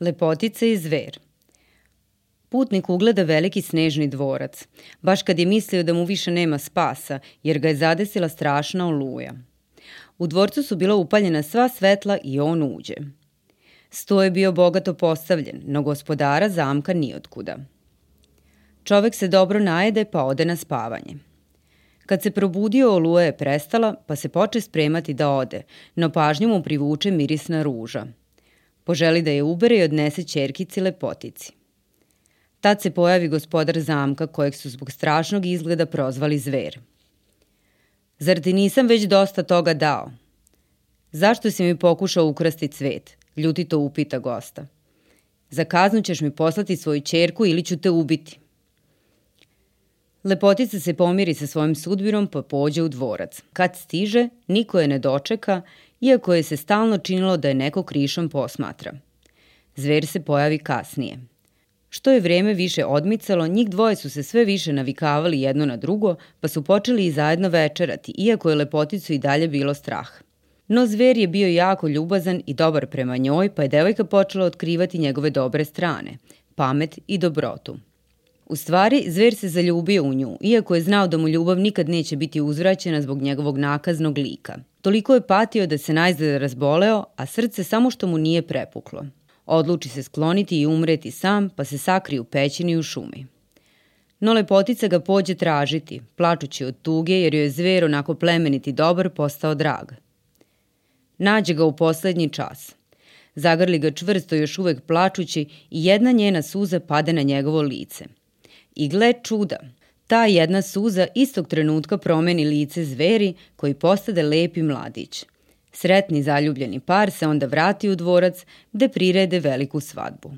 Lepotica i zver Putnik ugleda veliki snežni dvorac, baš kad je mislio da mu više nema spasa, jer ga je zadesila strašna oluja. U dvorcu su bila upaljena sva svetla i on uđe. Sto je bio bogato postavljen, no gospodara zamka nijotkuda. Čovek se dobro najede pa ode na spavanje. Kad se probudio, oluja je prestala, pa se poče spremati da ode, no pažnju mu privuče mirisna ruža. Poželi da je ubere i odnese čerkici lepotici. Tad se pojavi gospodar zamka, kojeg su zbog strašnog izgleda prozvali zver. Zar ti nisam već dosta toga dao? Zašto si mi pokušao ukrasti cvet? Ljutito upita gosta. Za kaznu ćeš mi poslati svoju čerku ili ću te ubiti. Lepotica se pomiri sa svojim sudbirom pa pođe u dvorac. Kad stiže, niko je ne dočeka, iako je se stalno činilo da je neko krišom posmatra. Zver se pojavi kasnije. Što je vreme više odmicalo, njih dvoje su se sve više navikavali jedno na drugo, pa su počeli i zajedno večerati, iako je lepoticu i dalje bilo strah. No zver je bio jako ljubazan i dobar prema njoj, pa je devojka počela otkrivati njegove dobre strane, pamet i dobrotu. U stvari, zver se zaljubio u nju, iako je znao da mu ljubav nikad neće biti uzvraćena zbog njegovog nakaznog lika. Toliko je patio da se najzad razboleo, a srce samo što mu nije prepuklo. Odluči se skloniti i umreti sam, pa se sakri u pećini u šumi. No lepotica ga pođe tražiti, plačući od tuge jer joj je zver onako plemeniti dobar postao drag. Nađe ga u poslednji čas. Zagrli ga čvrsto još uvek plačući i jedna njena suza pade na njegovo lice. I gle čuda, ta jedna suza istog trenutka promeni lice zveri koji postade lepi mladić – Sretni zaljubljeni par se onda vrati u dvorac gde prirede veliku svadbu.